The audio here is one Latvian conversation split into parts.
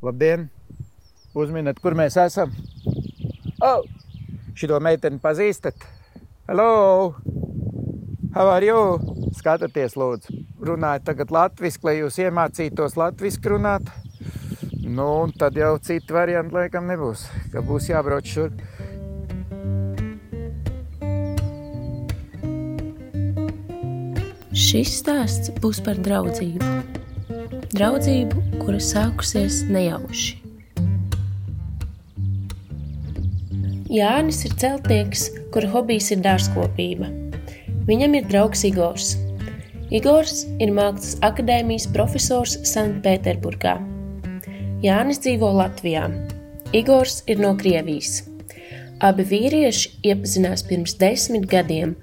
Labdien! Uzminiet, kur mēs esam. Oh! Šito meiteni pazīstat? Hello! How are you? Skatieties, lūdzu. Runājiet tagad latviešu, lai jūs iemācītos latviešu runāt. Nu, un tad jau citu variantu laikam nebūs, ka būs jābrauc šurp. Šis stāsts būs par draudzību. Draudzību, kura sākusies nejauši. Jānis ir celtnieks, kura hobijs ir dārzkopība. Viņam ir draugs Igors. Igors ir Mākslas akadēmijas profesors Sanktpēterburgā. Jānis dzīvo Latvijā. Igors ir no Krievijas. Abi vīrieši iepazinās pirms desmit gadiem,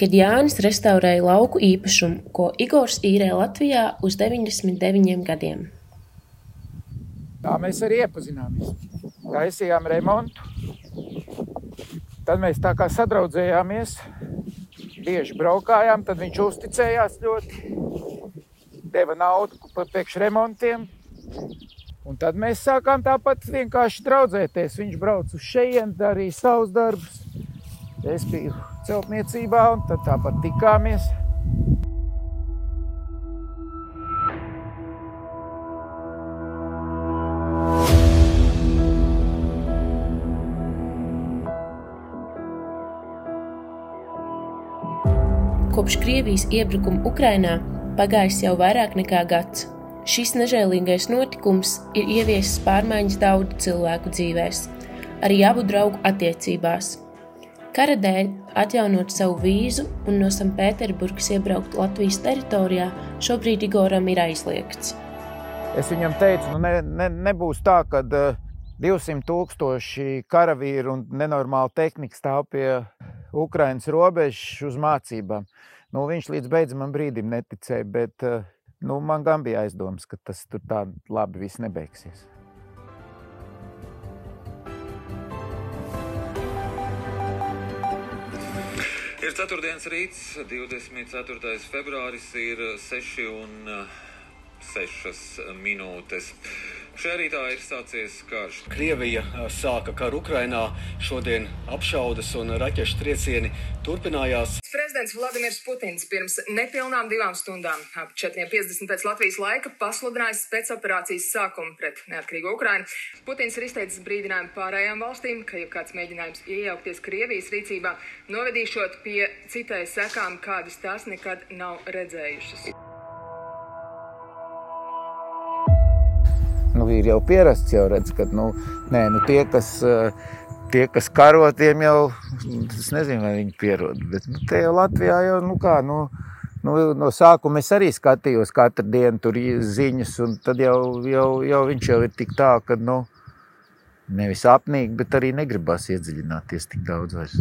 kad Jānis restaurēja lauku īpašumu, ko Igors īrē Latvijā uz 99 gadiem. Tā mēs arī iepazināmies. Taisījām remontu. Tad mēs tā kā sadraudzējāmies, bieži braukājām, tad viņš uzticējās ļoti, deva naudu priekš remontiem. Un tad mēs sākām tāpat vienkārši draudzēties. Viņš brauca uz šejienu, darīja savus darbus. Es biju celtniecībā, un tad tāpat tikāmies. Kopš Krievijas iebrukuma Ukrainā pagājis jau vairāk nekā gads. Šis nežēlīgais notikums ir ieviesis pārmaiņas daudzu cilvēku dzīvēs, arī abu draugu attiecībās. Kara dēļ atjaunot savu vīzu un no Sanktpēterburgas iebraukt Latvijas teritorijā šobrīd Igoram ir aizliegts. Es viņam teicu, nu ne, ne, nebūs tā, ka uh, 200 tūkstoši karavīru un nenormāla tehnika stāv pie Ukrainas robežas uz mācībām. Nu, viņš līdz beidzamam brīdim neticēja, bet uh, nu, man gan bija aizdoms, ka tas tur tā labi viss nebeigsies. Ir 4. rīts, 24. februāris, ir 6 un 6 minūtes. Šajā rītā ir sācies karš. Krievija sāka karu Ukrainā. Šodien apšaudas un raķešu triecieni turpinājās. Prezidents Vladimirs Putins pirms nepilnām divām stundām, ap 4.50 pēc Latvijas laika, pasludinājis spēcoperācijas sākumu pret neatkarīgo Ukrainu. Putins ir izteicis brīdinājumu pārējām valstīm, ka jebkāds mēģinājums iejaukties Krievijas rīcībā novedīšot pie citai sekām, kādas tās nekad nav redzējušas. Nu, ir jau pierasts, jau redz, ka nu, nē, nu, tie, kas, tie, kas karo, tiem jau, es nezinu, vai viņi pierod, bet nu, te jau Latvijā jau, nu kā, nu, nu, no sākuma es arī skatījos katru dienu tur ziņas, un tad jau, jau, jau viņš jau ir tik tā, ka, nu, nevis apnīgi, bet arī negribas iedziļināties tik daudz vairs.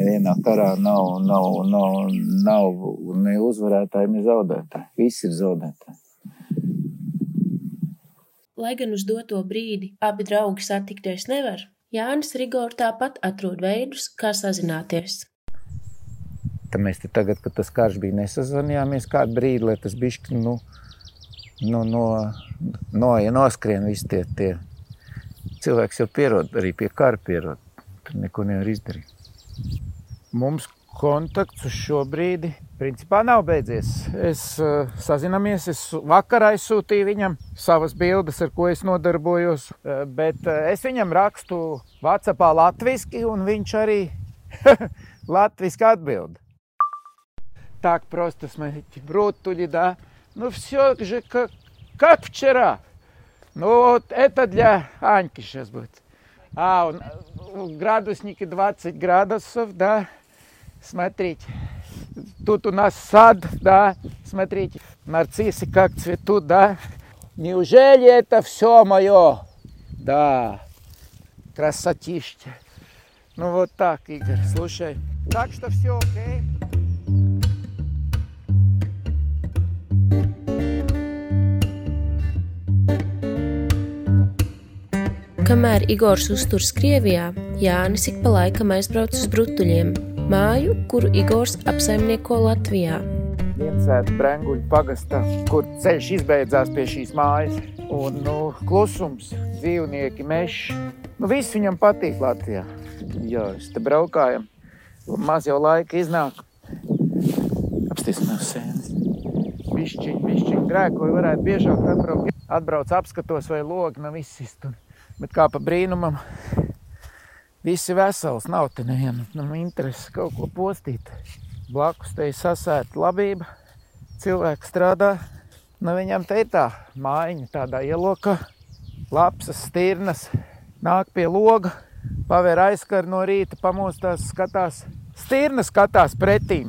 Nevienā karā nav, nav, nav, nav ne uzvarētāji, ne zaudētāji. Visi ir zaudētāji. Lai gan uz doto brīdi abi draugi satikties nevar, Jānis Rigors tāpat atrod veidus, kā sazināties. Tad mēs te tagad, kad tas karš bija, nesazvanījāmies kādu brīdi, lai tas bišķi, nu, nu, no, no, ja noskrien visi tie, tie cilvēks jau pierod, arī pie kara pierod. Tur neko nevar izdarīt. Mums kontakts uz šo brīdi principā nav beidzies. Es uh, sazināmies, es vakar aizsūtīju viņam savas bildes, ar ko es nodarbojos, uh, bet uh, es viņam rakstu Vācijā latviešu, un viņš arī latviešu atbild. Так просто, смотрите, брутули, да. Ну, все же как, как вчера. Ну, вот это для Аньки сейчас будет. А, он, градусники 20 градусов, да. Смотрите, тут у нас сад, да, смотрите, нарциссы как цветут, да. Неужели это все мое? Да, красотища. Ну вот так, Игорь, слушай. Так что все окей. Kamēr Igors uzturas Krievijā, Jānis ik pa laikam aizbrauc uz brutuļiem, māju, kuru Igors apsaimnieko Latvijā. Viensēta Brenguļa pagastā, kur ceļš izbeidzās pie šīs mājas. Un nu, klusums, dzīvnieki, mežs. Nu, viss viņam patīk Latvijā. Jā, es te braukājam. Maz jau laika iznāk. Apstīsimies sēnes. Višķiņ, višķiņ grēkoju varētu biežāk atbraukt. Atbrauc apskatos vai logi nav izsist. Bet kā pa brīnumam, visi vesels, nav te neviena nu, interesi kaut ko postīt. Blakus te ir sasēta labība, cilvēks strādā. Nu, viņam te ir tā mājiņa tādā ielokā, lapsas, stirnas, nāk pie loga, paver aizkar no rīta, pamostās, skatās, stirna skatās pretīm.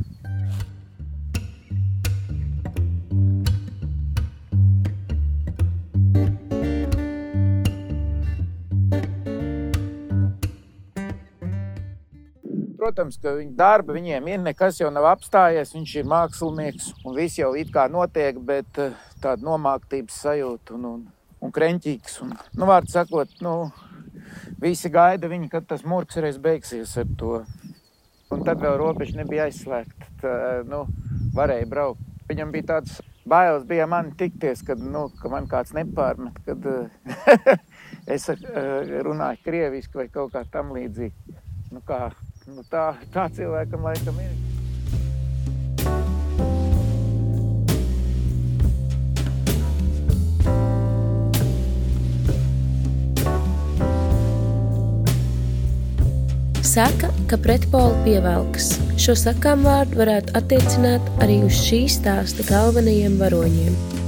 Protams, ka viņa darba viņiem ir, nekas jau nav apstājies. Viņš ir mākslinieks un viss jau it kā notiek, bet eh, tāda nomāktības sajūta un, un, un kreņķīgs. Un, nu, vārdu sakot, nu, visi gaida viņu, kad tas murgs reiz beigsies ar to. Un tad vēl robeža nebija aizslēgta. Tā, nu, varēja braukt. Viņam bija tāds bailes, bija man tikties, kad, nu, ka man kāds nepārmet, kad es runāju krieviski vai kaut kā tam līdzīgi. Nu, kā Nu, tā, tā cilvēkam laikam ir. Saka, ka pretpoli pievelkas. Šo sakām vārdu varētu attiecināt arī uz šī stāsta galvenajiem varoņiem.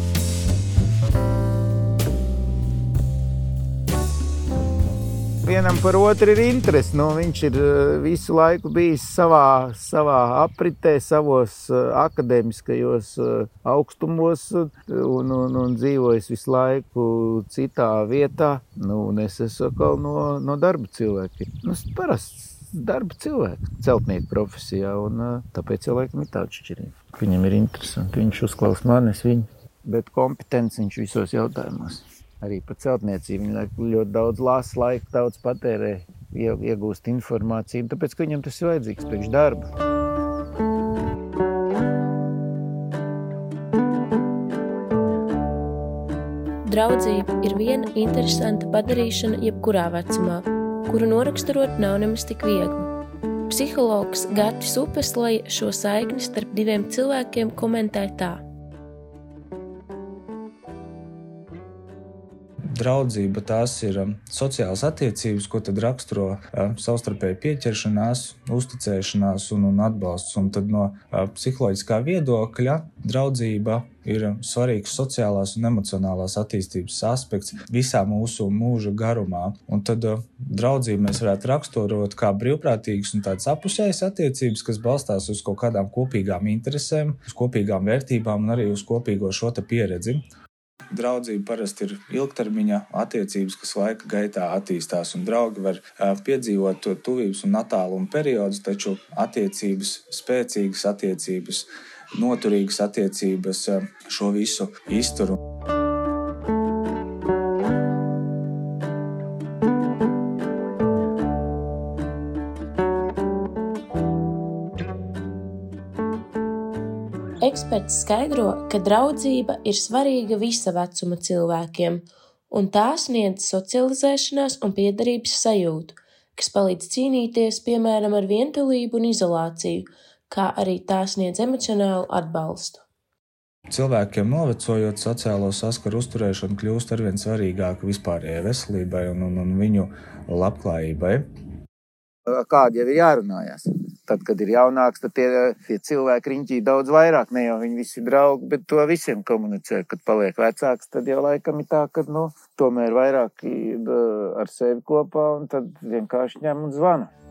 Vienam par otru ir interesi. Nu, viņš ir eh, visu laiku bijis savā, savā apritē, savos uh, akadēmiskajos uh, augstumos un, un, un dzīvojis visu laiku citā vietā. Nu, es esmu no, no darba cilvēkiem. Nu, parasts darba cilvēks, celtnieku profesijā, un tāpēc cilvēkam ir tāda atšķirība. Viņam ir interesanti, viņš uzklausa manis, viņu, bet kompetents viņš visos jautājumos arī par celtniecību. Viņi ļoti daudz lasa, laika daudz patērē, iegūst informāciju, tāpēc ka viņam tas ir vajadzīgs priekš darba. Draudzība ir viena interesanta padarīšana jebkurā vecumā, kuru noraksturot nav nemaz tik viegli. Psihologs Gatis Upesloja šo saikni starp diviem cilvēkiem komentē tā. Draudzība, tās ir um, sociālas attiecības, ko tad raksturo uh, savstarpēji pieķeršanās, uzticēšanās un, un atbalsts. Un tad no uh, psiholoģiskā viedokļa draudzība ir um, svarīgs sociālās un emocionālās attīstības aspekts visā mūsu mūža garumā. Un tad draudzību mēs varētu raksturot kā brīvprātīgas un tādas apusējas attiecības, kas balstās uz kaut kādām kopīgām interesēm, uz kopīgām vērtībām un arī uz kopīgo šo pieredzi. Draudzība parasti ir ilgtermiņa attiecības, kas laika gaitā attīstās, un draugi var piedzīvot tuvības un attāluma periodus, taču attiecības, spēcīgas attiecības, noturīgas attiecības šo visu izturu. Eksperts skaidro, ka draudzība ir svarīga visa vecuma cilvēkiem, un tā sniedz socializēšanās un piederības sajūtu, kas palīdz cīnīties, piemēram, ar vientulību un izolāciju, kā arī tā sniedz emocionālu atbalstu. Cilvēkiem novecojot, sociālo saskaru uzturēšana kļūst arvien svarīgāka vispārējai veselībai un, un, un viņu labklājībai. Kādi jau ir jārunājās? Tad, kad ir jaunāks, tad tie, tie cilvēki riņķī daudz vairāk. Ne jau viņi visi draugi, bet to visiem komunicē. Kad paliek vecāks, tad jau laikam ir tā, ka nu, tomēr vairāk ir ar sevi kopā un tad vienkārši ņem un zvana.